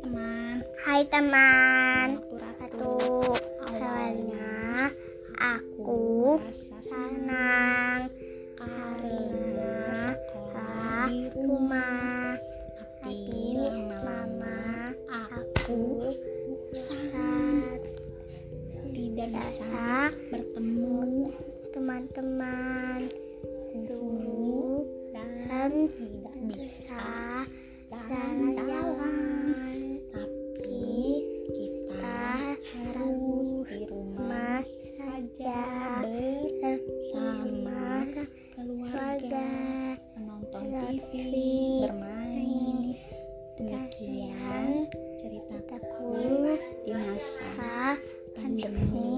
teman. Hai teman. Aku Ratu. Awalnya aku senang Karena sekolah ah, di rumah Tapi lama-lama mama aku saat tidak bisa bertemu teman-teman guru dan dan tidak bisa bersama keluarga menonton Nonton TV bermain. Demikian ceritaku aku di masa pandemi